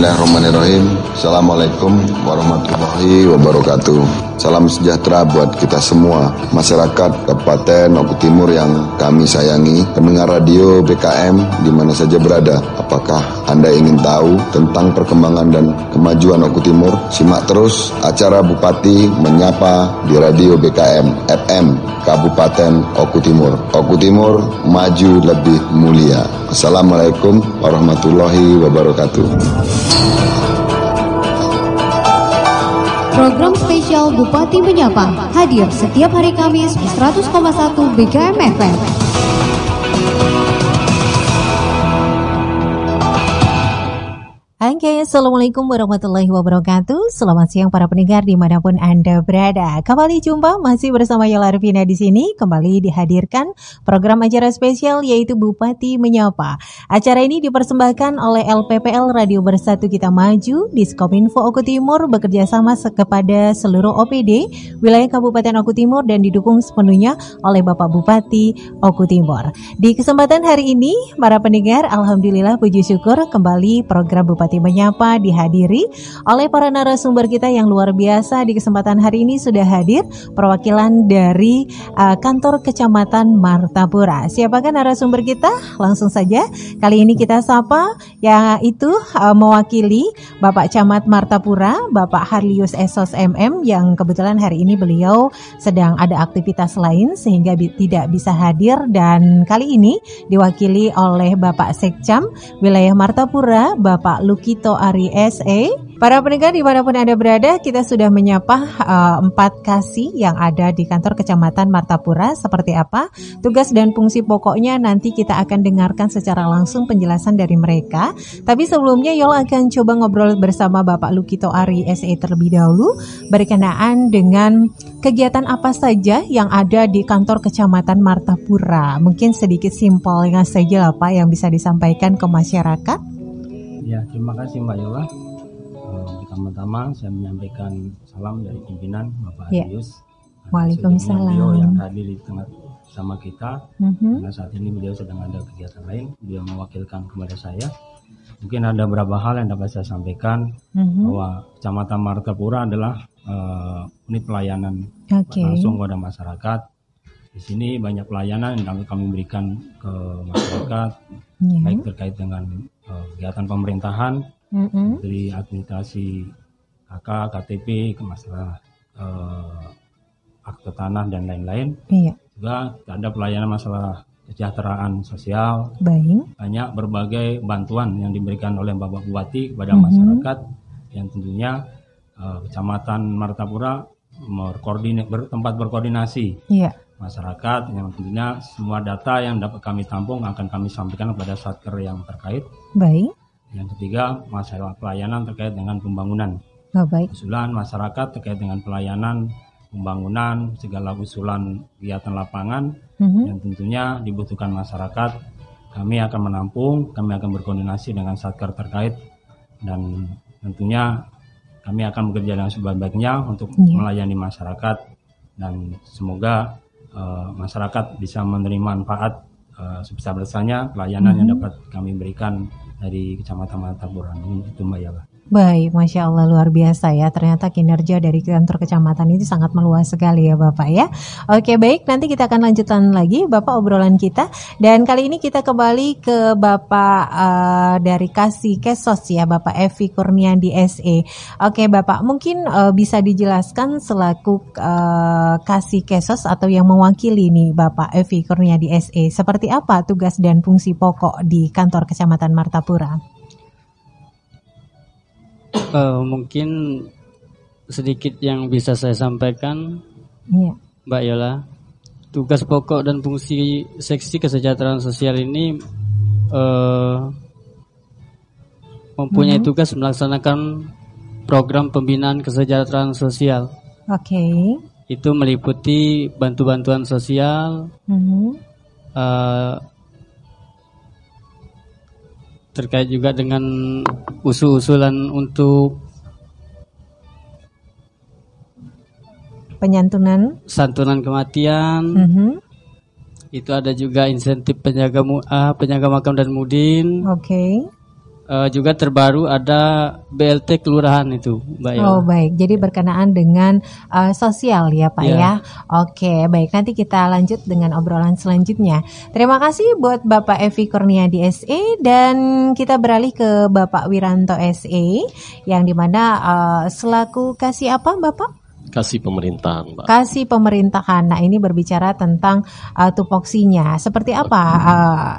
Bismillahirrahmanirrahim. Assalamualaikum warahmatullahi wabarakatuh. Salam sejahtera buat kita semua, masyarakat Kabupaten Oku Timur yang kami sayangi, pendengar radio BKM di mana saja berada. Apakah Anda ingin tahu tentang perkembangan dan kemajuan Oku Timur? Simak terus acara Bupati Menyapa di radio BKM FM Kabupaten Oku Timur. Oku Timur maju lebih mulia. Assalamualaikum warahmatullahi wabarakatuh. Program spesial Bupati Menyapa hadir setiap hari Kamis di 100,1 BKM FM. Oke, Assalamualaikum warahmatullahi wabarakatuh. Selamat siang para pendengar di mana pun Anda berada. Kembali jumpa masih bersama Yola Arvina di sini. Kembali dihadirkan program acara spesial yaitu Bupati Menyapa. Acara ini dipersembahkan oleh LPPL Radio Bersatu Kita Maju, Diskominfo Oku Timur bekerja sama kepada seluruh OPD wilayah Kabupaten Oku Timur dan didukung sepenuhnya oleh Bapak Bupati Oku Timur. Di kesempatan hari ini, para pendengar, Alhamdulillah puji syukur kembali program Bupati Bupati Menyapa dihadiri oleh para narasumber kita yang luar biasa di kesempatan hari ini sudah hadir perwakilan dari uh, kantor Kecamatan Martapura. Siapakah narasumber kita? Langsung saja kali ini kita sapa yaitu uh, mewakili Bapak Camat Martapura, Bapak Harlius Esos MM yang kebetulan hari ini beliau sedang ada aktivitas lain sehingga bi tidak bisa hadir dan kali ini diwakili oleh Bapak Sekcam wilayah Martapura, Bapak Luki Kito Ari SE. Para pendengar di mana pun Anda berada, kita sudah menyapa uh, empat kasih yang ada di kantor Kecamatan Martapura. Seperti apa? Tugas dan fungsi pokoknya nanti kita akan dengarkan secara langsung penjelasan dari mereka. Tapi sebelumnya Yola akan coba ngobrol bersama Bapak Lukito Ari SE terlebih dahulu berkenaan dengan kegiatan apa saja yang ada di kantor Kecamatan Martapura. Mungkin sedikit simpelnya saja lah Pak yang bisa disampaikan ke masyarakat. Ya, terima kasih Mbak Yola. Uh, pertama-tama saya menyampaikan salam dari pimpinan Bapak Ya. Arius. Waalaikumsalam. Beliau yang hadir di tengah sama kita. Mhm. Karena saat ini beliau sedang ada kegiatan lain. Beliau mewakilkan kepada saya. Mungkin ada beberapa hal yang dapat saya sampaikan Mhm. bahwa Kecamatan Martapura adalah uh, unit pelayanan Oke. langsung kepada masyarakat. Di sini banyak pelayanan yang kami, kami berikan ke masyarakat, Ya. baik terkait dengan uh, kegiatan pemerintahan, Mhm. dari administrasi KK, KTP, ke masalah eh, akte tanah dan lain-lain. Iya, Juga ada pelayanan masalah kesejahteraan sosial, baik. banyak berbagai bantuan yang diberikan oleh Bapak Bupati kepada Mhm. masyarakat yang tentunya eh, Kecamatan Martapura bertempat berkoordinasi Iya, masyarakat yang tentunya semua data yang dapat kami tampung akan kami sampaikan kepada satker yang terkait. baik. Yang ketiga, masalah pelayanan terkait dengan pembangunan. Oh, baik. Usulan masyarakat terkait dengan pelayanan, pembangunan, segala usulan kegiatan lapangan Mhm. yang tentunya dibutuhkan masyarakat. Kami akan menampung, kami akan berkoordinasi dengan satker terkait dan tentunya kami akan bekerja dengan sebaik-baiknya untuk Iya. melayani masyarakat dan semoga eh, masyarakat bisa menerima manfaat eh, sebesar-besarnya pelayanan yang Mhm. dapat kami berikan dari Kecamatan Martapura. Itu Mbak Yala. Baik, Masya Allah luar biasa ya. Ternyata kinerja dari kantor kecamatan itu sangat meluas sekali ya Bapak ya. Oke baik, nanti kita akan lanjutkan lagi Bapak obrolan kita. Dan kali ini kita kembali ke Bapak eh, dari Kasih Kesos ya, Bapak Evi Kurnian di SE. Oke Bapak, mungkin eh, bisa dijelaskan selaku eh, Kasih Kesos atau yang mewakili nih Bapak Evi Kurnia di SE. Seperti apa tugas dan fungsi pokok di kantor Kecamatan Martapura? Eh, mungkin sedikit yang bisa saya sampaikan Iya. Mbak Yola tugas pokok dan fungsi seksi kesejahteraan sosial ini eh, mempunyai Mhm. tugas melaksanakan program pembinaan kesejahteraan sosial Oke. itu meliputi bantu-bantuan sosial Mhm. eh, terkait juga dengan usul-usulan untuk Penyantunan. santunan kematian Mhm. itu ada juga insentif penjaga ah, penjaga makam dan mudin Oke. Uh, juga terbaru ada BLT kelurahan itu, Mbak ya. Oh baik, jadi berkenaan dengan uh, sosial ya Pak Ya. ya. Oke, baik nanti kita lanjut dengan obrolan selanjutnya. Terima kasih buat Bapak Evi Kurniadi SE dan kita beralih ke Bapak Wiranto SE yang di mana uh, selaku kasih apa Bapak? kasih pemerintahan, Mbak. Kasih pemerintahan. Nah ini berbicara tentang uh, tupoksinya. Seperti apa uh,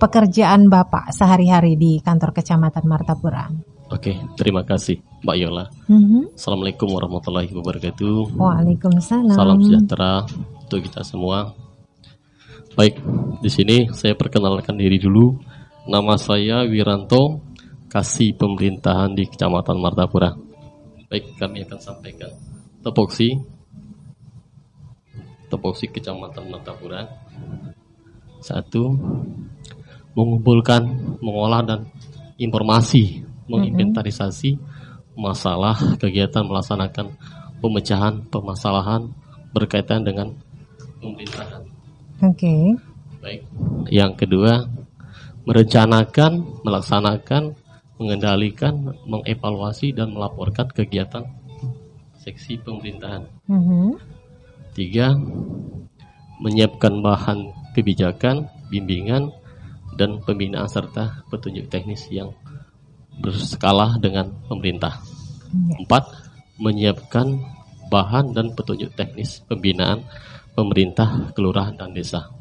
pekerjaan Bapak sehari-hari di kantor Kecamatan Martapura? Oke, terima kasih, Mbak Yola. Mhm. Assalamualaikum warahmatullahi wabarakatuh. Waalaikumsalam. Salam sejahtera untuk kita semua. Baik, di sini saya perkenalkan diri dulu. Nama saya Wiranto, kasih pemerintahan di Kecamatan Martapura. Baik, kami akan sampaikan topoksi topoksi Kecamatan Martapura. Satu, mengumpulkan, mengolah dan informasi, menginventarisasi masalah kegiatan melaksanakan pemecahan permasalahan berkaitan dengan pemerintahan. Oke. Baik. Yang kedua, merencanakan, melaksanakan, mengendalikan, mengevaluasi dan melaporkan kegiatan seksi pemerintahan. Mhm. Tiga, menyiapkan bahan kebijakan, bimbingan, dan pembinaan serta petunjuk teknis yang berskala dengan pemerintah. Ya. Empat, menyiapkan bahan dan petunjuk teknis pembinaan pemerintah, kelurahan, dan desa.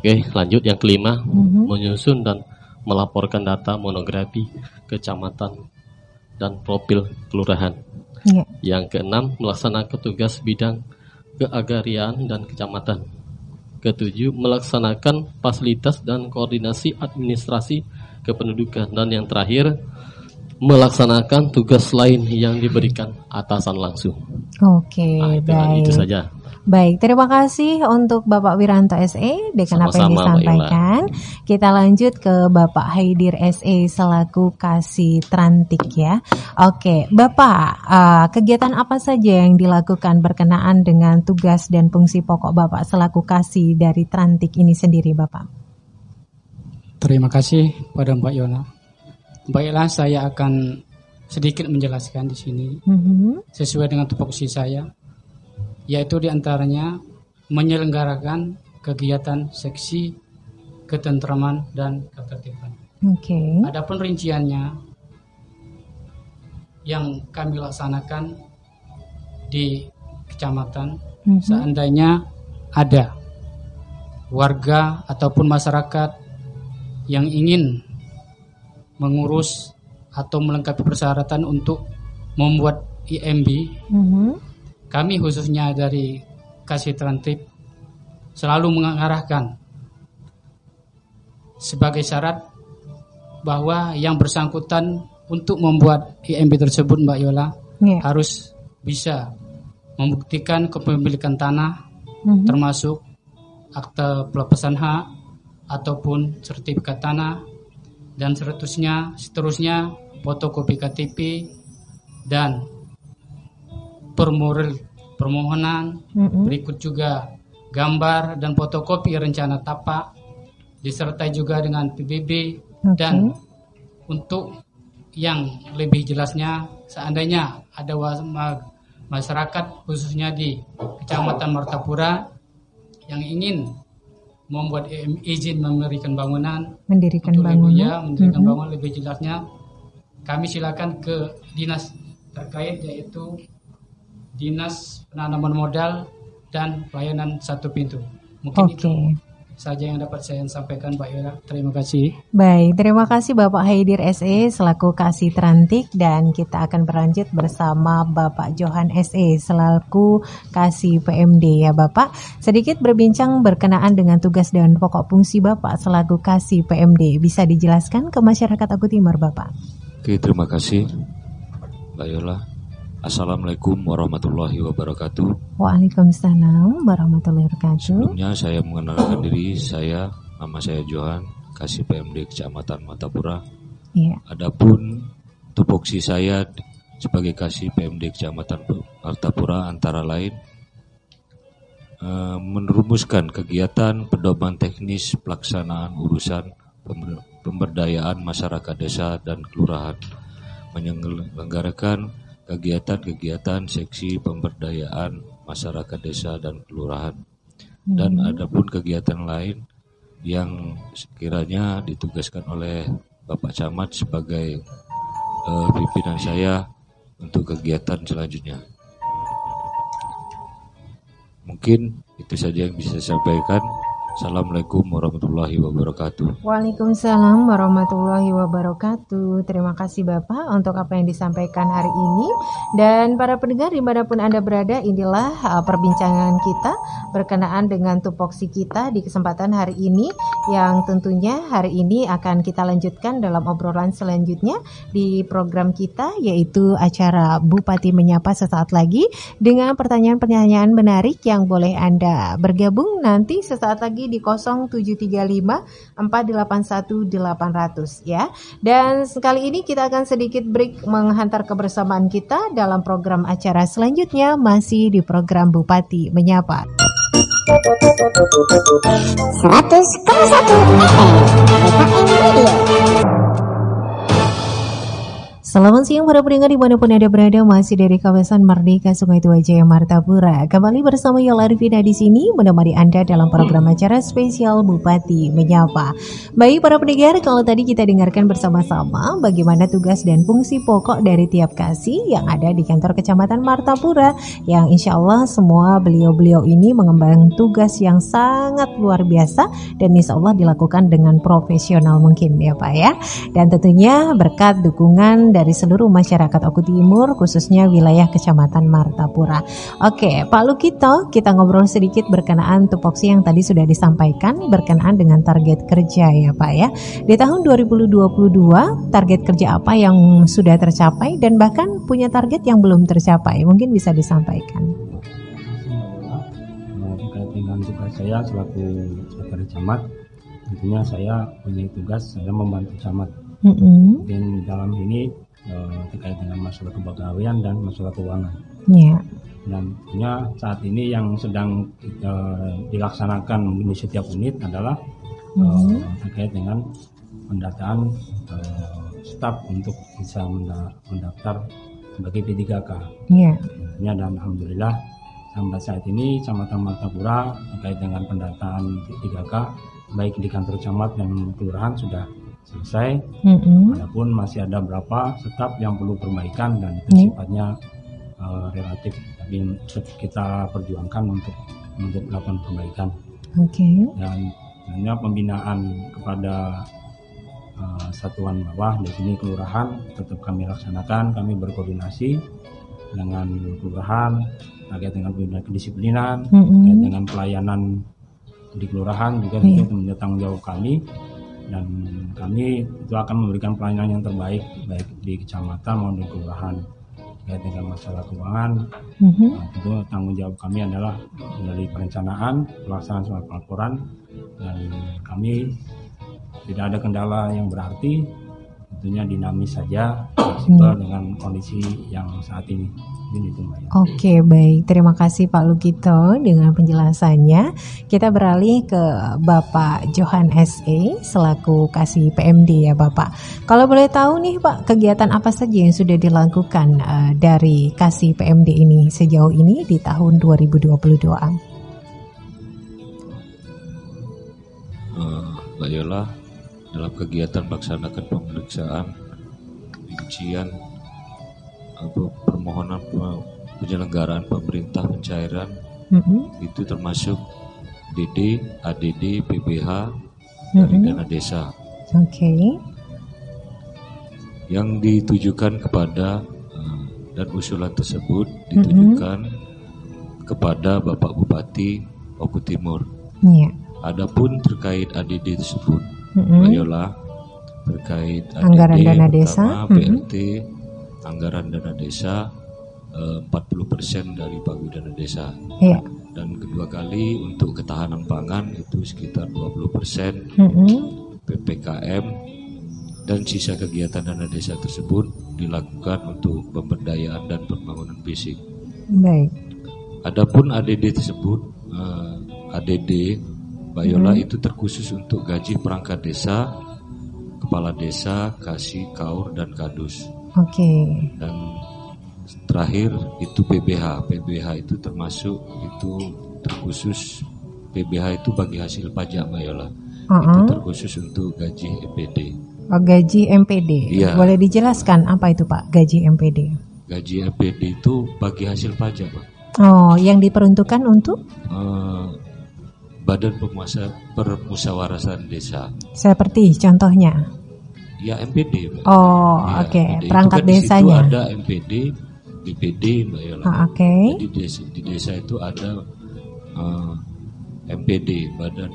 Oke, lanjut yang kelima, Mhm. menyusun dan melaporkan data monografi kecamatan dan profil kelurahan. Ya. Yang keenam, melaksanakan tugas bidang keagarian dan kecamatan. Ketujuh, melaksanakan fasilitas dan koordinasi administrasi kependudukan. Dan yang terakhir, melaksanakan tugas lain yang diberikan atasan langsung. Oke, Nah, itu, baik. itu saja. Baik, terima kasih untuk Bapak Wiranto SE dengan apa yang disampaikan. Kita lanjut ke Bapak Haidir SE selaku Kasih Trantik ya. Oke, Bapak, eh, kegiatan apa saja yang dilakukan berkenaan dengan tugas dan fungsi pokok Bapak selaku Kasih dari Trantik ini sendiri, Bapak? Terima kasih pada Mbak Yona. Baiklah, saya akan sedikit menjelaskan di sini Mhm. sesuai dengan tupoksi saya, yaitu di antaranya menyelenggarakan kegiatan seksi ketentraman dan ketertiban. Oke. Adapun rinciannya yang kami laksanakan di kecamatan, Mhm. seandainya ada warga ataupun masyarakat yang ingin mengurus atau melengkapi persyaratan untuk membuat IMB, Mhm. Kami khususnya dari Kasih Trantip selalu mengarahkan sebagai syarat bahwa yang bersangkutan untuk membuat IMB tersebut Mbak Yola Ya. harus bisa membuktikan kepemilikan tanah Mhm. termasuk akte pelepasan hak ataupun sertifikat tanah dan seterusnya seterusnya fotokopi KTP dan permoral permohonan Mhm. berikut juga gambar dan fotokopi rencana tapak disertai juga dengan PBB Oke. dan untuk yang lebih jelasnya seandainya ada masyarakat khususnya di Kecamatan Martapura yang ingin membuat izin memberikan bangunan Mendirikan untuk bangunan. ya mendirikan Mhm. bangunan lebih jelasnya kami silakan ke dinas terkait yaitu dinas penanaman modal dan pelayanan satu pintu mungkin Oke. itu saja yang dapat saya sampaikan Pak Yola terima kasih Baik, terima kasih Bapak Haidir SE selaku Kasih Trantik dan kita akan berlanjut bersama Bapak Johan SE selaku Kasih PMD ya Bapak. Sedikit berbincang berkenaan dengan tugas dan pokok fungsi Bapak selaku Kasih PMD. Bisa dijelaskan ke masyarakat Aku Timur Bapak? Oke, terima kasih Mbak Yola. Assalamualaikum warahmatullahi wabarakatuh. Waalaikumsalam warahmatullahi wabarakatuh. Sebelumnya saya mengenalkan diri, saya nama saya Johan, Kasih PMD Kecamatan Matapura. Iya. Adapun tupoksi saya sebagai Kasih PMD Kecamatan Martapura antara lain eh, menerumuskan kegiatan pedoman teknis pelaksanaan urusan pemberdayaan masyarakat desa dan kelurahan, menyelenggarakan kegiatan-kegiatan seksi pemberdayaan masyarakat desa dan kelurahan, dan ada pun kegiatan lain yang sekiranya ditugaskan oleh Bapak Camat sebagai uh, pimpinan saya untuk kegiatan selanjutnya. Mungkin itu saja yang bisa saya sampaikan. Assalamualaikum warahmatullahi wabarakatuh. Waalaikumsalam warahmatullahi wabarakatuh. Terima kasih Bapak untuk apa yang disampaikan hari ini. Dan para pendengar di mana pun Anda berada, inilah uh, perbincangan kita berkenaan dengan tupoksi kita di kesempatan hari ini yang tentunya hari ini akan kita lanjutkan dalam obrolan selanjutnya di program kita yaitu acara Bupati Menyapa sesaat lagi dengan pertanyaan-pertanyaan menarik yang boleh Anda bergabung nanti sesaat lagi di 0735 481 800 ya. Dan sekali ini kita akan sedikit break menghantar kebersamaan kita dalam program acara selanjutnya masih di program Bupati Menyapa. 100,1 FM BKM Radio Selamat siang para pendengar di mana pun Anda berada masih dari kawasan Merdeka Sungai Tua Jaya Martapura. Kembali bersama Yola Arifina di sini menemani Anda dalam program acara spesial Bupati Menyapa. Baik para pendengar, kalau tadi kita dengarkan bersama-sama bagaimana tugas dan fungsi pokok dari tiap kasih yang ada di kantor Kecamatan Martapura yang insya Allah semua beliau-beliau ini mengemban tugas yang sangat luar biasa dan insya Allah dilakukan dengan profesional mungkin ya Pak ya. Dan tentunya berkat dukungan dari seluruh masyarakat Oku Timur khususnya wilayah Kecamatan Martapura. Oke, Pak Lukito, kita ngobrol sedikit berkenaan tupoksi yang tadi sudah disampaikan berkenaan dengan target kerja ya Pak ya. Di tahun 2022 target kerja apa yang sudah tercapai dan bahkan punya target yang belum tercapai? Mungkin bisa disampaikan. Terkait dengan tugas saya selaku sekretaris camat, tentunya saya punya tugas saya membantu camat. Mm -hmm. Dan dalam ini uh, terkait dengan masalah kepegawaian dan masalah keuangan. Yeah. Dan tentunya saat ini yang sedang uh, dilaksanakan di setiap unit adalah uh, mm-hmm. terkait dengan pendataan uh, staf untuk bisa mendaftar sebagai P3K. Yeah. Tentunya dan alhamdulillah sampai saat ini Kecamatan Martapura terkait dengan pendataan P3K baik di kantor camat dan kelurahan sudah selesai. Mm-hmm. Adapun masih ada berapa staf yang perlu perbaikan dan itu mm. sifatnya uh, relatif tapi kita perjuangkan untuk untuk melakukan perbaikan. Oke. Okay. Dan sebenarnya pembinaan kepada uh, satuan bawah di sini kelurahan tetap kami laksanakan, kami berkoordinasi dengan kelurahan terkait dengan pembinaan kedisiplinan, mm-hmm. terkait dengan pelayanan di kelurahan juga yeah. itu menjadi tanggung jawab kami dan kami itu akan memberikan pelayanan yang terbaik baik di kecamatan maupun di kelurahan terkait dengan masalah keuangan mm-hmm. nah, itu tanggung jawab kami adalah dari perencanaan pelaksanaan surat pelaporan dan kami tidak ada kendala yang berarti tentunya dinamis saja fleksibel hmm. dengan kondisi yang saat ini. Itu, Oke baik, terima kasih Pak Lukito dengan penjelasannya. Kita beralih ke Bapak Johan SE selaku kasih PMD ya Bapak. Kalau boleh tahu nih Pak, kegiatan apa saja yang sudah dilakukan uh, dari kasih PMD ini sejauh ini di tahun 2022? Uh, Mbak Yola, dalam kegiatan melaksanakan pemeriksaan, rincian, atau permohonan penyelenggaraan pemerintah pencairan mm-hmm. itu termasuk DD, ADD, PBH mm-hmm. dari dana desa. Oke. Okay. Yang ditujukan kepada uh, dan usulan tersebut ditujukan mm-hmm. kepada Bapak Bupati Oku Timur. Yeah. Adapun terkait ADD tersebut mm-hmm. Bayola terkait anggaran ADD, dana desa, BRT, mm-hmm. Anggaran dana desa eh, 40% dari pagu dana desa. Yeah. Dan kedua kali untuk ketahanan pangan itu sekitar 20% mm-hmm. PPKM dan sisa kegiatan dana desa tersebut dilakukan untuk pemberdayaan dan pembangunan fisik. Baik. Adapun ADD tersebut uh, ADD Bayola hmm. itu terkhusus untuk gaji perangkat desa kepala desa, kasih, kaur dan kadus. Oke. Dan terakhir itu PBH. PBH itu termasuk itu terkhusus PBH itu bagi hasil pajak Mbak Yola. Itu Uh-uh. terkhusus untuk gaji EPD. Oh, gaji MPD. Iya. Boleh dijelaskan apa itu Pak gaji MPD? Gaji EPD itu bagi hasil pajak, Pak. Oh, yang diperuntukkan untuk Eh, Badan Penguasa Desa. seperti contohnya. Ya MPD, Mbak. Oh, Ya, oke. MPD. Itu Perangkat kan di situ desanya. ada MPD, BPD, Mbak Yola. Ah, oke. Jadi di desa, di desa itu ada eh, MPD, Badan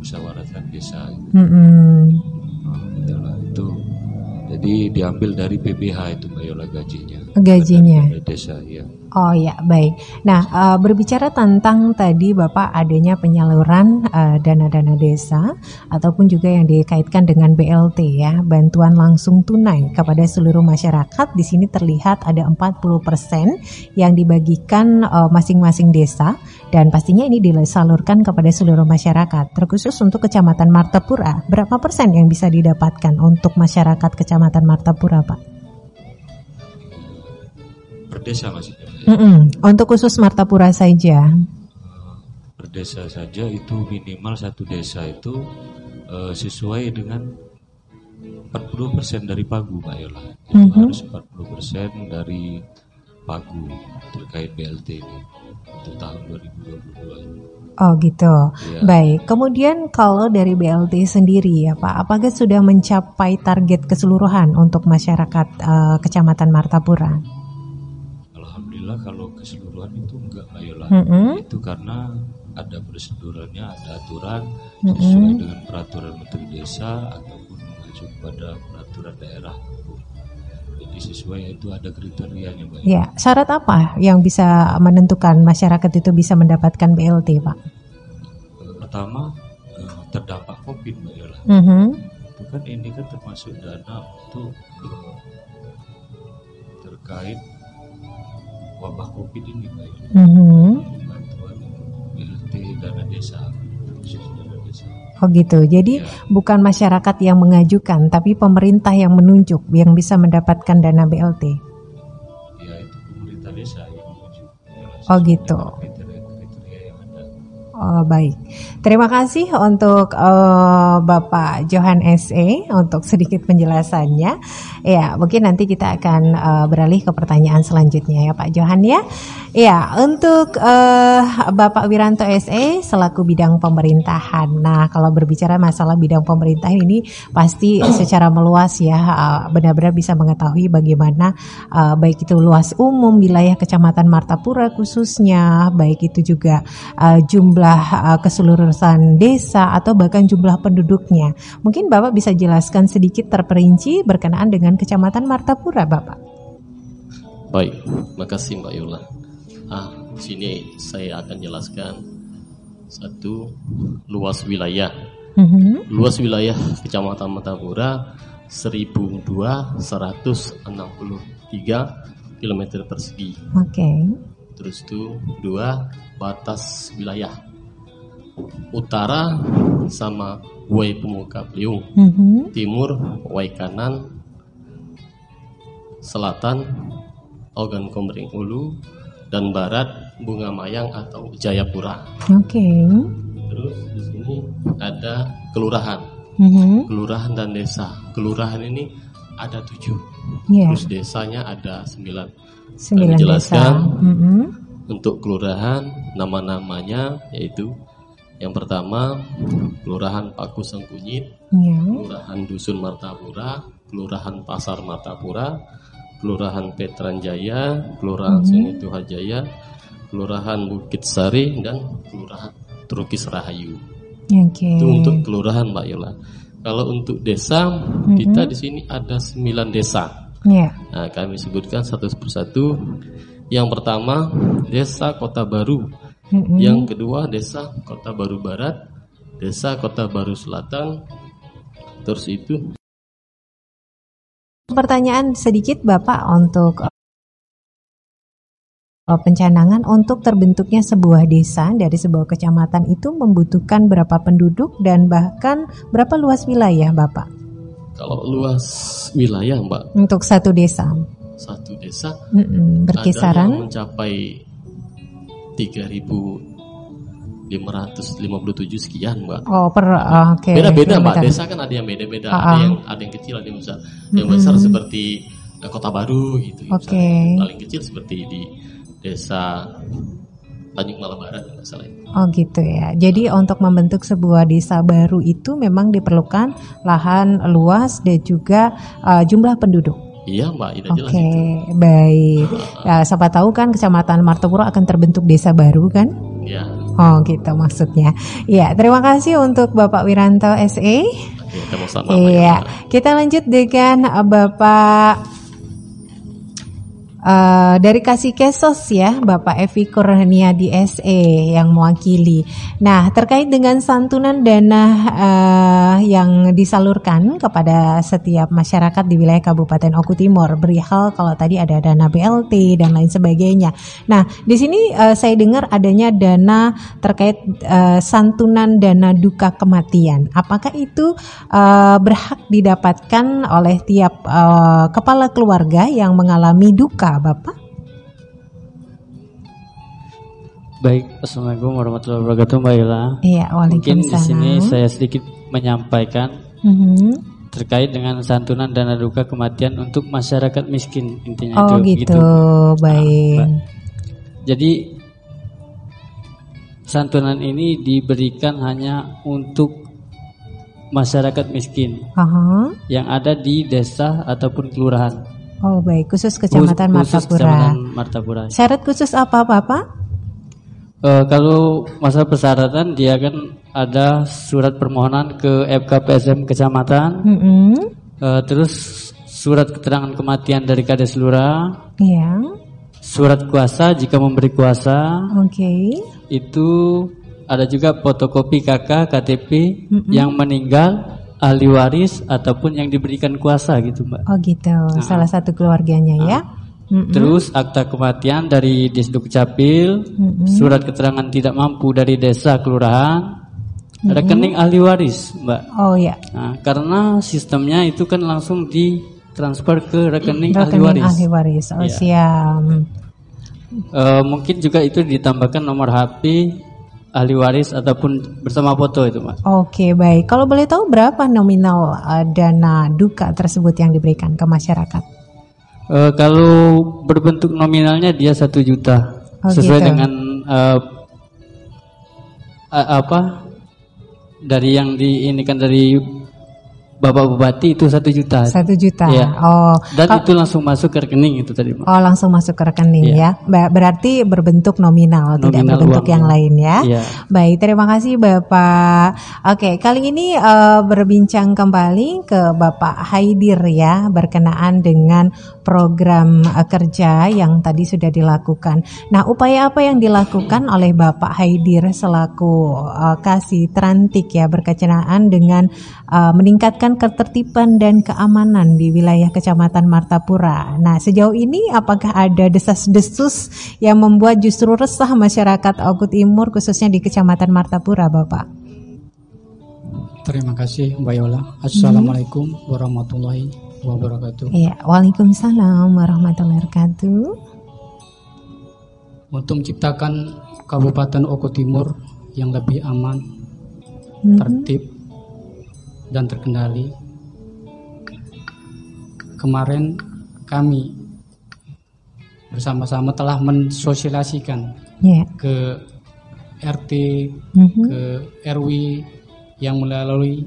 Permusyawaratan Desa. Mm-mm. Nah, itulah, itu. Jadi diambil dari PBH itu Mbak Yola gajinya. Gajinya. Dari desa, ya. Oh ya, baik. Nah, eh, berbicara tentang tadi Bapak adanya penyaluran eh, dana-dana desa ataupun juga yang dikaitkan dengan BLT ya, bantuan langsung tunai kepada seluruh masyarakat. Di sini terlihat ada 40% yang dibagikan eh, masing-masing desa dan pastinya ini disalurkan kepada seluruh masyarakat. Terkhusus untuk Kecamatan Martapura, berapa persen yang bisa didapatkan untuk masyarakat Kecamatan Martapura, Pak? Per desa maksudnya. Mbak. Mm-mm. Untuk khusus Martapura saja. Per desa saja itu minimal satu desa itu eh, sesuai dengan 40% dari pagu Mbak Yola. Itu Mhm. harus 40% dari pagu terkait BLT ini untuk tahun 2022 ini. Oh gitu. Iya. Baik. Kemudian kalau dari BLT sendiri ya Pak, apakah sudah mencapai target keseluruhan untuk masyarakat eh, Kecamatan Martapura? Alhamdulillah kalau keseluruhan itu enggak Mbak Yola. Mm-mm. Itu karena ada prosedurannya, ada aturan Mm-mm. sesuai dengan peraturan Menteri Desa ataupun mengacu kepada peraturan daerah. Jadi sesuai itu ada kriterianya Mbak. Ya, syarat apa yang bisa menentukan masyarakat itu bisa mendapatkan BLT Pak? Eh, Pertama eh, terdampak COVID Mbak Yola. Mhm. Itu kan ini kan termasuk dana untuk eh, terkait wabah COVID ini Yola. Mhm. Bantuan BLT dana desa, dana desa. Oh gitu. Jadi bukan masyarakat yang mengajukan, tapi pemerintah yang menunjuk yang bisa mendapatkan dana BLT. Ya itu pemerintah desa yang menuju. Oh gitu. Oh, baik. Terima kasih untuk eh, Bapak Johan SE untuk sedikit penjelasannya. Ya, mungkin nanti kita akan eh, beralih ke pertanyaan selanjutnya ya Pak Johan ya. Ya, untuk eh, Bapak Wiranto SE selaku bidang pemerintahan. Nah, kalau berbicara masalah bidang pemerintahan ini pasti secara meluas ya eh, benar-benar bisa mengetahui bagaimana eh, baik itu luas umum wilayah Kecamatan Martapura khususnya, baik itu juga eh, jumlah eh, keseluruhan desa atau bahkan jumlah penduduknya. Mungkin Bapak bisa jelaskan sedikit terperinci berkenaan dengan Kecamatan Martapura, Bapak. Baik, makasih Mbak Yola. Ah, sini saya akan jelaskan satu luas wilayah. Mhm. Luas wilayah Kecamatan Martapura 1263 km persegi. Oke. Terus itu dua batas wilayah utara sama Wai Pemuka Beliung, Mhm. timur Wai Kanan, selatan Ogan Komering Ulu, dan barat Bunga Mayang atau Jayapura. Oke. Terus di sini ada kelurahan, Mhm. kelurahan dan desa. Kelurahan ini ada tujuh, Iya. terus desanya ada sembilan. Sembilan Kami desa. jelaskan Mhm. untuk kelurahan nama-namanya yaitu yang pertama kelurahan Paku Sengkunyit, Iya. kelurahan Dusun Martapura, kelurahan Pasar Martapura, kelurahan Petran Jaya, kelurahan Mhm. Sengitu Hajaya, kelurahan Bukit Sari dan kelurahan Trukis Rahayu. Oke. Itu untuk kelurahan Mbak Yola. Kalau untuk desa kita di sini ada 9 desa. Iya. Nah, kami sebutkan satu persatu. Yang pertama, Desa Kota Baru. Mhm. Yang kedua, Desa Kota Baru Barat, Desa Kota Baru Selatan. Terus itu Pertanyaan sedikit Bapak untuk eh, pencanangan untuk terbentuknya sebuah desa dari sebuah kecamatan itu membutuhkan berapa penduduk dan bahkan berapa luas wilayah Bapak? Kalau luas wilayah Mbak, untuk satu desa? satu desa Mm-mm, ada berkisaran yang mencapai 3.557 sekian Mbak. oh per oh, oke Beda-beda Mbak, desa kan ada yang beda-beda, Ah, ada ah. yang ada yang kecil, ada yang besar. Yang besar seperti eh, Kota Baru gitu. Oke. misalnya. Paling kecil seperti di desa Tanjung Malabaran nggak salah. ya. Oh gitu ya. Jadi untuk membentuk sebuah desa baru itu memang diperlukan lahan luas dan juga uh, jumlah penduduk. Iya Mbak, tidak Oke, jelas itu. baik. Ya, siapa tahu kan Kecamatan Martopuro akan terbentuk desa baru kan? Ya, Oh gitu maksudnya. Ya, terima kasih untuk Bapak Wiranto SE. oke, sama-sama. Mbak Iya, kita lanjut dengan Bapak uh, dari Kasih Kesos ya, Bapak Evi Kurnia di SE yang mewakili. Nah, terkait dengan santunan dana uh, yang disalurkan kepada setiap masyarakat di wilayah Kabupaten Oku Timur, berihal kalau tadi ada dana BLT dan lain sebagainya. Nah, di sini uh, saya dengar adanya dana terkait uh, santunan dana duka kematian. Apakah itu uh, berhak didapatkan oleh tiap uh, kepala keluarga yang mengalami duka, Bapak? Baik, Assalamualaikum warahmatullahi wabarakatuh Mbak Ila. Iya, Mungkin di sini saya sedikit menyampaikan Mhm. terkait dengan santunan dana duka kematian untuk masyarakat miskin intinya Oh itu gitu, baik. Mbak. Jadi santunan ini diberikan hanya untuk masyarakat miskin Aha. yang ada di desa ataupun kelurahan. Oh baik, khusus Kecamatan Khusus Martapura. Kecamatan Martapura. Syarat khusus apa, Bapak? Eh, kalau masalah persyaratan dia kan ada surat permohonan ke FKPSM kecamatan, Mm-mm. eh, terus surat keterangan kematian dari Kades Lurah, Iya, surat kuasa jika memberi kuasa, oke. itu ada juga fotokopi KK KTP yang meninggal ahli waris ataupun yang diberikan kuasa gitu mbak. Oh gitu, salah satu keluarganya ya. Mm-mm. Terus akta kematian dari Disduk Capil, surat keterangan tidak mampu dari desa kelurahan, rekening ahli waris, Mbak. Oh ya, Nah, karena sistemnya itu kan langsung ditransfer ke rekening, ahli rekening waris. ahli waris. Oh Iya. siap. Eh, mungkin juga itu ditambahkan nomor HP ahli waris ataupun bersama foto itu, Mbak. Oke baik. Kalau boleh tahu berapa nominal uh, dana duka tersebut yang diberikan ke masyarakat? Eh, kalau berbentuk nominalnya dia satu juta Oh, sesuai gitu. dengan eh, a- apa dari yang di ini kan dari bapak bupati itu satu juta Satu juta. Iya. Oh, dan kal- itu langsung masuk ke rekening itu tadi Mbak. oh langsung masuk ke rekening Iya. ya. Ba- Berarti berbentuk nominal, tidak Nominal berbentuk uang, yang ya. lain ya. Iya. Baik, terima kasih Bapak. Oke, kali ini eh, berbincang kembali ke Bapak Haidir ya berkenaan dengan program eh, kerja yang tadi sudah dilakukan. Nah, upaya apa yang dilakukan oleh Bapak Haidir selaku eh, kasih terantik ya berkenaan dengan eh, meningkatkan ketertiban dan keamanan di wilayah Kecamatan Martapura. Nah, sejauh ini apakah ada desas-desus yang membuat justru resah masyarakat Oku Timur khususnya di Kecamatan Martapura, Bapak? Terima kasih Mbak Yola. Assalamualaikum warahmatullahi wabarakatuh. Iya, Waalaikumsalam warahmatullahi wabarakatuh. Untuk menciptakan Kabupaten Oku Timur yang lebih aman, Mhm. tertib, dan terkendali. Kemarin kami bersama-sama telah mensosialisasikan Iya. ke RT, Mhm. ke RW yang melalui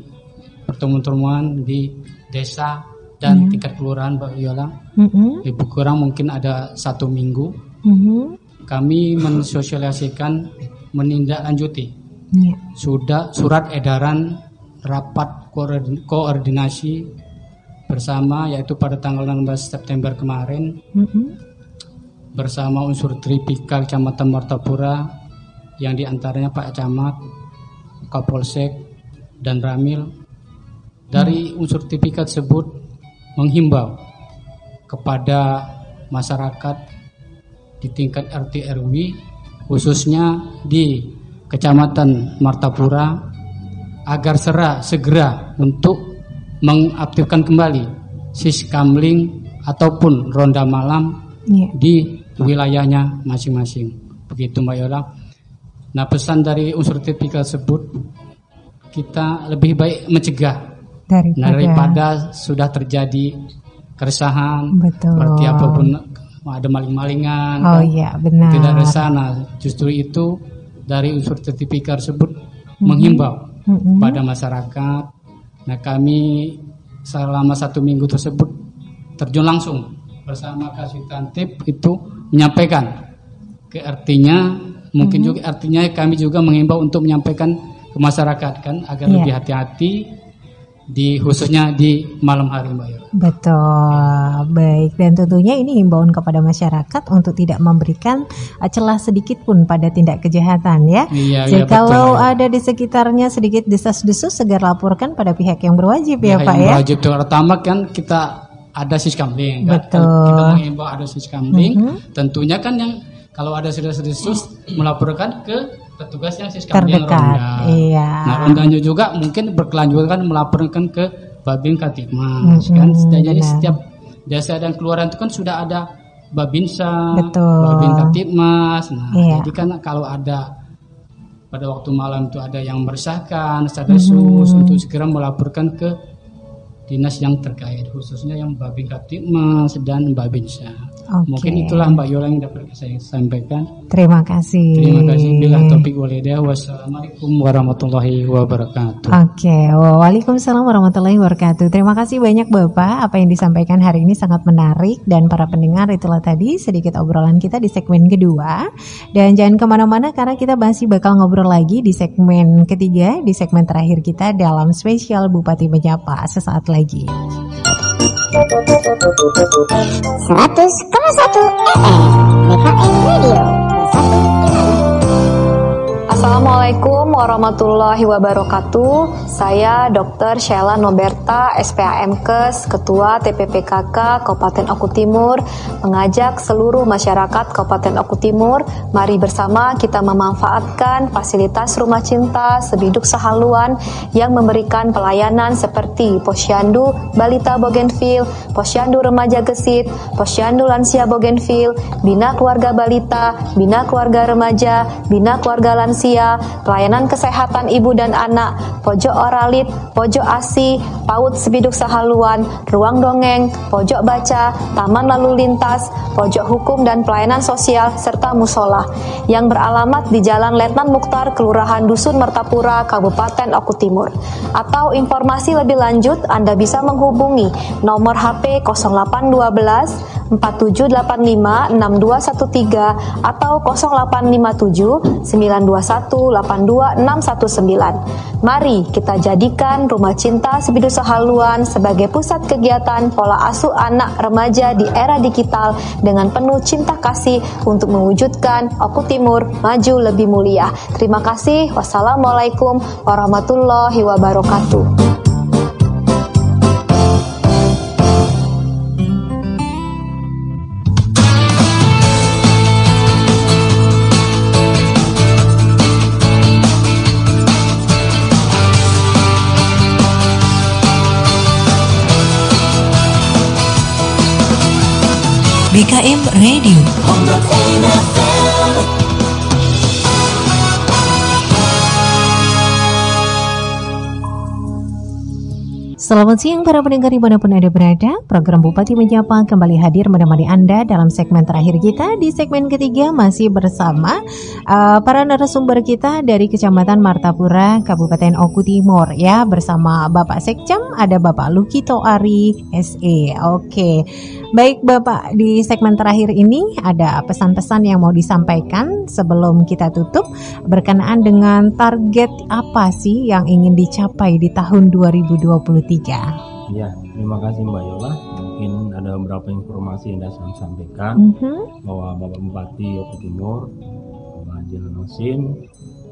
pertemuan-pertemuan di desa dan tingkat kelurahan Mbak Yola. Mhm. Lebih kurang mungkin ada satu minggu Mhm. kami mensosialisasikan menindaklanjuti Iya. sudah surat edaran rapat koordinasi bersama yaitu pada tanggal 16 September kemarin Mhm. bersama unsur Tripika Kecamatan Martapura yang di antaranya Pak Camat, Kapolsek, dan Ramil. Dari unsur Tripika tersebut menghimbau kepada masyarakat di tingkat RT RW khususnya di Kecamatan Martapura agar sera segera untuk mengaktifkan kembali siskamling ataupun ronda malam Iya. di wilayahnya masing-masing. Begitu Mbak Yola. Nah pesan dari unsur tipikal tersebut kita lebih baik mencegah Daripada, daripada sudah terjadi keresahan Betul. seperti apa pun ada maling-malingan Oh kan? iya, benar. tidak ada sana justru itu dari unsur tipikal tersebut Mhm. menghimbau Mm-mm. pada masyarakat nah kami selama satu minggu tersebut terjun langsung bersama Kasitantip itu menyampaikan ke artinya mungkin Mhm. juga artinya kami juga menghimbau untuk menyampaikan ke masyarakat kan agar Iya. lebih hati-hati di khususnya di malam hari Mbak Yola. Betul, baik dan tentunya ini himbauan kepada masyarakat untuk tidak memberikan uh, celah sedikit pun pada tindak kejahatan ya. Iya, iya, Jikalau betul. ada di sekitarnya sedikit desas-desus segera laporkan pada pihak yang berwajib ya, Pak yang ya. wajib terutama kan kita ada siskamling kan? Betul. kita mengimbau ada siskamling Mhm. tentunya kan yang kalau ada sudah-sudah melaporkan ke petugas yang siskamling Terdekat, ronda iya. nah rondanya juga mungkin berkelanjutan melaporkan ke Babin Katimas Mhm, kan benar. setiap desa dan keluaran itu kan sudah ada Babinsa Betul. Babin Katimas nah Iya. jadi kan kalau ada pada waktu malam itu ada yang meresahkan, desas-desus Mhm. untuk segera melaporkan ke dinas yang terkait khususnya yang Babin Kaptipmas dan Babinsa. Oke. Mungkin itulah Mbak Yola yang dapat saya sampaikan. Terima kasih. Terima kasih. Bila topik walidah. Wassalamualaikum warahmatullahi wabarakatuh. Oke, waalaikumsalam warahmatullahi wabarakatuh. Terima kasih banyak Bapak. Apa yang disampaikan hari ini sangat menarik dan para pendengar itulah tadi sedikit obrolan kita di segmen kedua. Dan jangan ke mana-mana karena kita masih bakal ngobrol lagi di segmen ketiga, di segmen terakhir kita dalam spesial Bupati Menyapa sesaat lagi. 100,1 FM BKM Radio. Bersatu Assalamualaikum warahmatullahi wabarakatuh. Saya Dr. Sheila Noberta, SPAMKes, Ketua TPPKK Kabupaten Oku Timur, mengajak seluruh masyarakat Kabupaten Oku Timur, mari bersama kita memanfaatkan fasilitas Rumah Cinta Sebiduk Sahaluan yang memberikan pelayanan seperti Posyandu Balita Bougainville, Posyandu Remaja Gesit, Posyandu Lansia Bougainville, Bina Keluarga Balita, Bina Keluarga Remaja, Bina Keluarga Lansia, pelayanan kesehatan ibu dan anak, pojok oralit, pojok asi, PAUD Sebiduk Sahaluan, ruang dongeng, pojok baca, taman lalu lintas, pojok hukum dan pelayanan sosial, serta musola yang beralamat di Jalan Letnan Mukhtar, Kelurahan Dusun Mertapura, Kabupaten Oku Timur. Atau informasi lebih lanjut, Anda bisa menghubungi nomor HP 0812 4785 6213 atau 0857 921 82619. Mari kita jadikan Rumah Cinta Sebidu Sahaluan sebagai pusat kegiatan pola asuh anak remaja di era digital dengan penuh cinta kasih untuk mewujudkan Oku Timur maju lebih mulia. Terima kasih. Wassalamualaikum warahmatullahi wabarakatuh. BKM Radio. Selamat siang para pendengar di mana pun Anda berada. Program Bupati Menyapa kembali hadir menemani Anda dalam segmen terakhir kita Di segmen ketiga masih bersama uh, para narasumber kita dari Kecamatan Martapura, Kabupaten Oku Timur. Ya Bersama Bapak Sekcam, ada Bapak Lukito Ari SE Oke, baik Bapak di segmen terakhir ini ada pesan-pesan yang mau disampaikan sebelum kita tutup Berkenaan dengan target apa sih yang ingin dicapai di tahun 2023 Iya, terima kasih Mbak Yola. Mungkin ada beberapa informasi yang saya sampaikan Mhm. bahwa Bapak Bupati Oku Timur, Bapak Haji Nasim,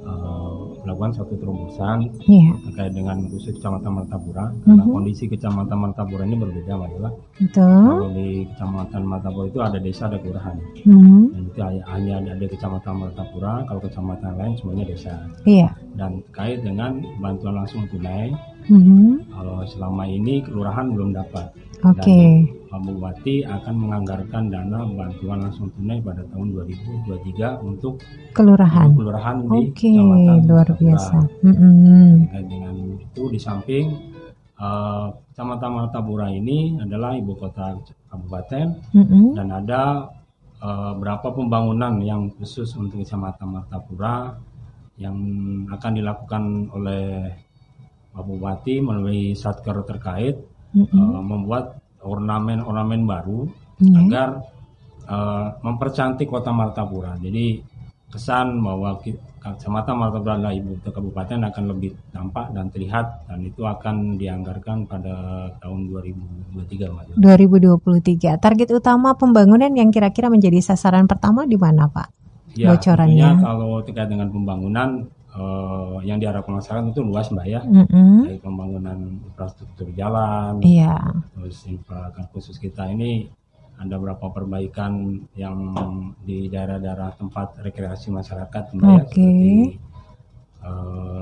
eh, melakukan suatu terobosan Iya. terkait dengan khusus Kecamatan Martapura. Karena Mhm. kondisi Kecamatan Martapura ini berbeda Mbak Yola. Betul. Kalau di Kecamatan Martapura itu ada desa, ada kelurahan. Mhm. Dan itu hanya, ada di Kecamatan Martapura, kalau kecamatan lain semuanya desa. Iya. Dan terkait dengan bantuan langsung tunai, Mhm. Kalau selama ini kelurahan belum dapat. Oke. Dan Pak Bupati akan menganggarkan dana bantuan langsung tunai pada tahun 2023 untuk Kelurahan. untuk kelurahan di Oke, Kecamatan luar biasa. Terkait dengan itu di samping eh, Kecamatan Martapura ini adalah ibu kota kabupaten Mm-mm. dan ada eh, berapa pembangunan yang khusus untuk Kecamatan Martapura yang akan dilakukan oleh Pak Bupati melalui satker terkait Mm-mm. eh, membuat ornamen-ornamen baru Iya. agar eh, mempercantik kota Martapura. Jadi kesan bahwa Kecamatan Martapura adalah ibu kota kabupaten akan lebih tampak dan terlihat dan itu akan dianggarkan pada tahun 2023 Mas. 2023. Target utama pembangunan yang kira-kira menjadi sasaran pertama di mana, Pak? Ya, Bocorannya. kalau terkait dengan pembangunan eh, yang diharapkan masyarakat itu luas Mbak ya. Mm-mm. Dari pembangunan infrastruktur jalan, Iya. terus infrastruktur khusus kita ini ada beberapa perbaikan yang di daerah-daerah tempat rekreasi masyarakat Mbak ya, Oke. seperti eh,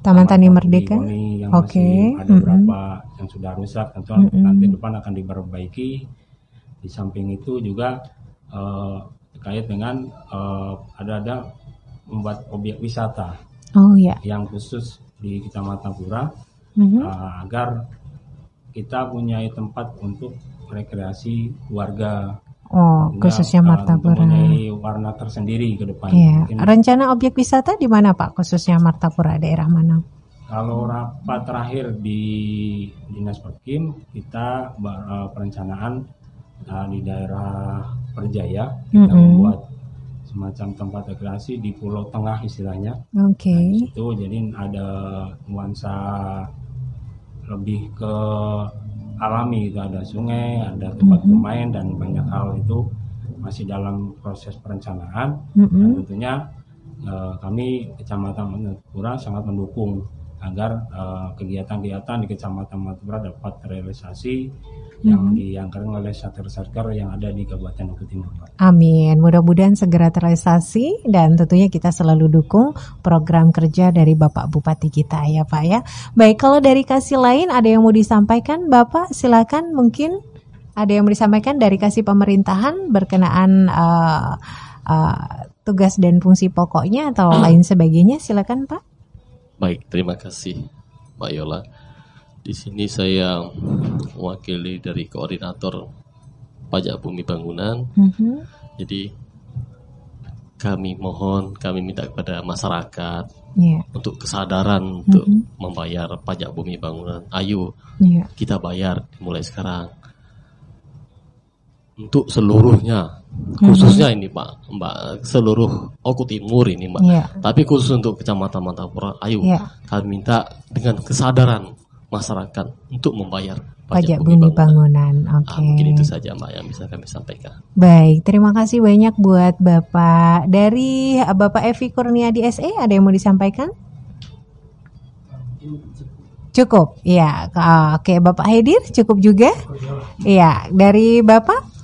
Taman Tani Merdeka. Oke. masih ada Mm-mm. beberapa yang sudah rusak tentu Mm-mm. nanti depan akan diperbaiki di samping itu juga eh, terkait dengan eh, ada ada membuat objek wisata Oh ya. yang khusus di Kecamatan Pura Mhm. eh, agar kita punya tempat untuk rekreasi warga Oh, Sehingga, khususnya eh, Martapura. mempunyai warna tersendiri ke depan Iya. Mungkin Rencana objek wisata di mana, Pak? Khususnya Martapura daerah mana? Kalau rapat terakhir di Dinas Perkim, kita eh, perencanaan eh, di daerah Perjaya, kita Mm-mm. membuat semacam tempat rekreasi di Pulau Tengah istilahnya. Oke. Nah, di situ jadi ada nuansa lebih ke alami itu ada sungai, ada tempat Mhm. bermain dan banyak hal itu masih dalam proses perencanaan dan Mm-mm. tentunya eh, kami Kecamatan Matupura sangat mendukung agar eh, kegiatan-kegiatan di Kecamatan Matupura dapat terrealisasi yang Mhm. dianggarkan oleh satker-satker yang ada di Kabupaten Oku Timur. Amin. Mudah-mudahan segera terrealisasi dan tentunya kita selalu dukung program kerja dari Bapak Bupati kita ya Pak ya. Baik, kalau dari kasih lain ada yang mau disampaikan Bapak silakan mungkin ada yang mau disampaikan dari kasih pemerintahan berkenaan eh, eh, tugas dan fungsi pokoknya atau lain sebagainya silakan Pak. Baik, terima kasih Mbak Yola. Di sini saya mewakili dari koordinator pajak bumi bangunan. Mhm. Jadi kami mohon, kami minta kepada masyarakat Iya. untuk kesadaran untuk Mhm. membayar pajak bumi bangunan. Ayo Iya. kita bayar mulai sekarang. Untuk seluruhnya, khususnya ini Pak, Mbak, seluruh Oku Timur ini Mbak. Iya. Tapi khusus untuk Kecamatan Mantapura, ayo Iya. kami minta dengan kesadaran masyarakat untuk membayar Pajak bumi bangunan. Oke. Ah, mungkin itu saja Mbak yang bisa kami sampaikan. Baik, terima kasih banyak buat Bapak. Dari uh, Bapak Evi Kurniadi SE, ada yang mau disampaikan? Cukup, ya. Oke, Bapak Hedir, cukup juga? Iya, dari Bapak?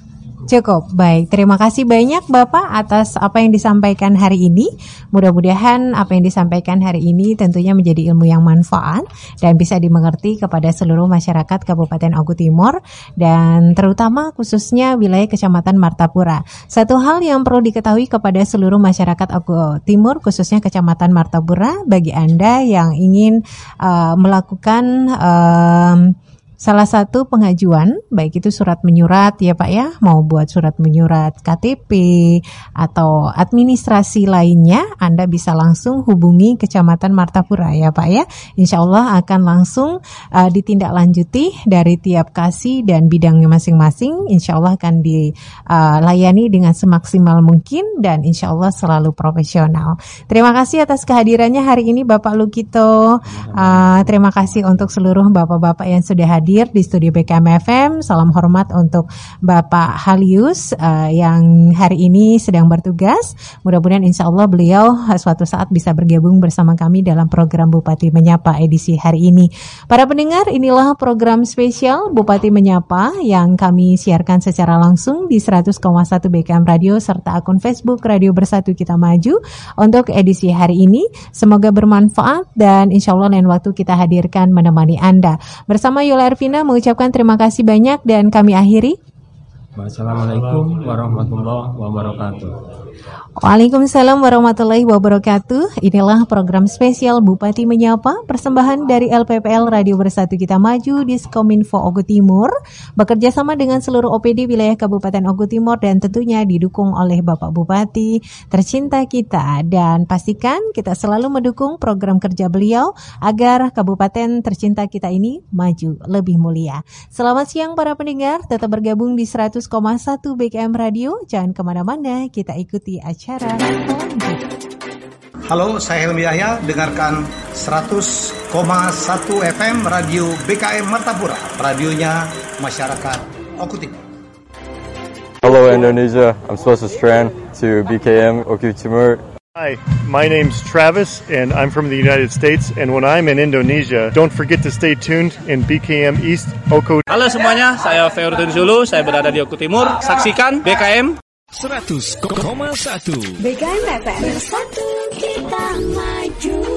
Cukup, baik. Terima kasih banyak Bapak atas apa yang disampaikan hari ini. Mudah-mudahan apa yang disampaikan hari ini tentunya menjadi ilmu yang manfaat dan bisa dimengerti kepada seluruh masyarakat Kabupaten Ogu Timur dan terutama khususnya wilayah Kecamatan Martapura. Satu hal yang perlu diketahui kepada seluruh masyarakat Ogu Timur khususnya Kecamatan Martapura bagi Anda yang ingin uh, melakukan um, Salah satu pengajuan, baik itu surat menyurat ya Pak ya, mau buat surat menyurat KTP atau administrasi lainnya, Anda bisa langsung hubungi Kecamatan Martapura ya Pak ya. Insya Allah akan langsung uh, ditindaklanjuti dari tiap kasih dan bidangnya masing-masing. Insya Allah akan dilayani dengan semaksimal mungkin dan insya Allah selalu profesional. Terima kasih atas kehadirannya hari ini Bapak Lukito. Uh, terima kasih untuk seluruh bapak-bapak yang sudah hadir hadir di studio BKM FM. Salam hormat untuk Bapak Halius uh, yang hari ini sedang bertugas. Mudah-mudahan insya Allah beliau suatu saat bisa bergabung bersama kami dalam program Bupati Menyapa edisi hari ini. Para pendengar, inilah program spesial Bupati Menyapa yang kami siarkan secara langsung di 100,1 BKM Radio serta akun Facebook Radio Bersatu Kita Maju untuk edisi hari ini. Semoga bermanfaat dan insya Allah lain waktu kita hadirkan menemani Anda. Bersama Yola Ervina mengucapkan terima kasih banyak dan kami akhiri. Wassalamualaikum warahmatullahi wabarakatuh. Waalaikumsalam warahmatullahi wabarakatuh. Inilah program spesial Bupati Menyapa, persembahan dari LPPL Radio Bersatu Kita Maju di Skominfo Ogo Timur, bekerja sama dengan seluruh OPD wilayah Kabupaten Ogo Timur dan tentunya didukung oleh Bapak Bupati tercinta kita dan pastikan kita selalu mendukung program kerja beliau agar Kabupaten tercinta kita ini maju lebih mulia. Selamat siang para pendengar, tetap bergabung di 100,1 BKM Radio. Jangan ke mana-mana, kita ikuti acara Halo, saya Helmi Yahya. Dengarkan 100,1 FM Radio BKM Martapura. Radionya masyarakat Okutim. Hello Indonesia, I'm Swastiak Strand to BKM Oku Timur. Hi, my name's Travis and I'm from the United States and when I'm in Indonesia, don't forget to stay tuned in BKM East Oko. Halo semuanya, saya Feurudin Zulu, saya berada di Oku Timur. Saksikan BKM 100,1 BKM FM Bersatu kita maju.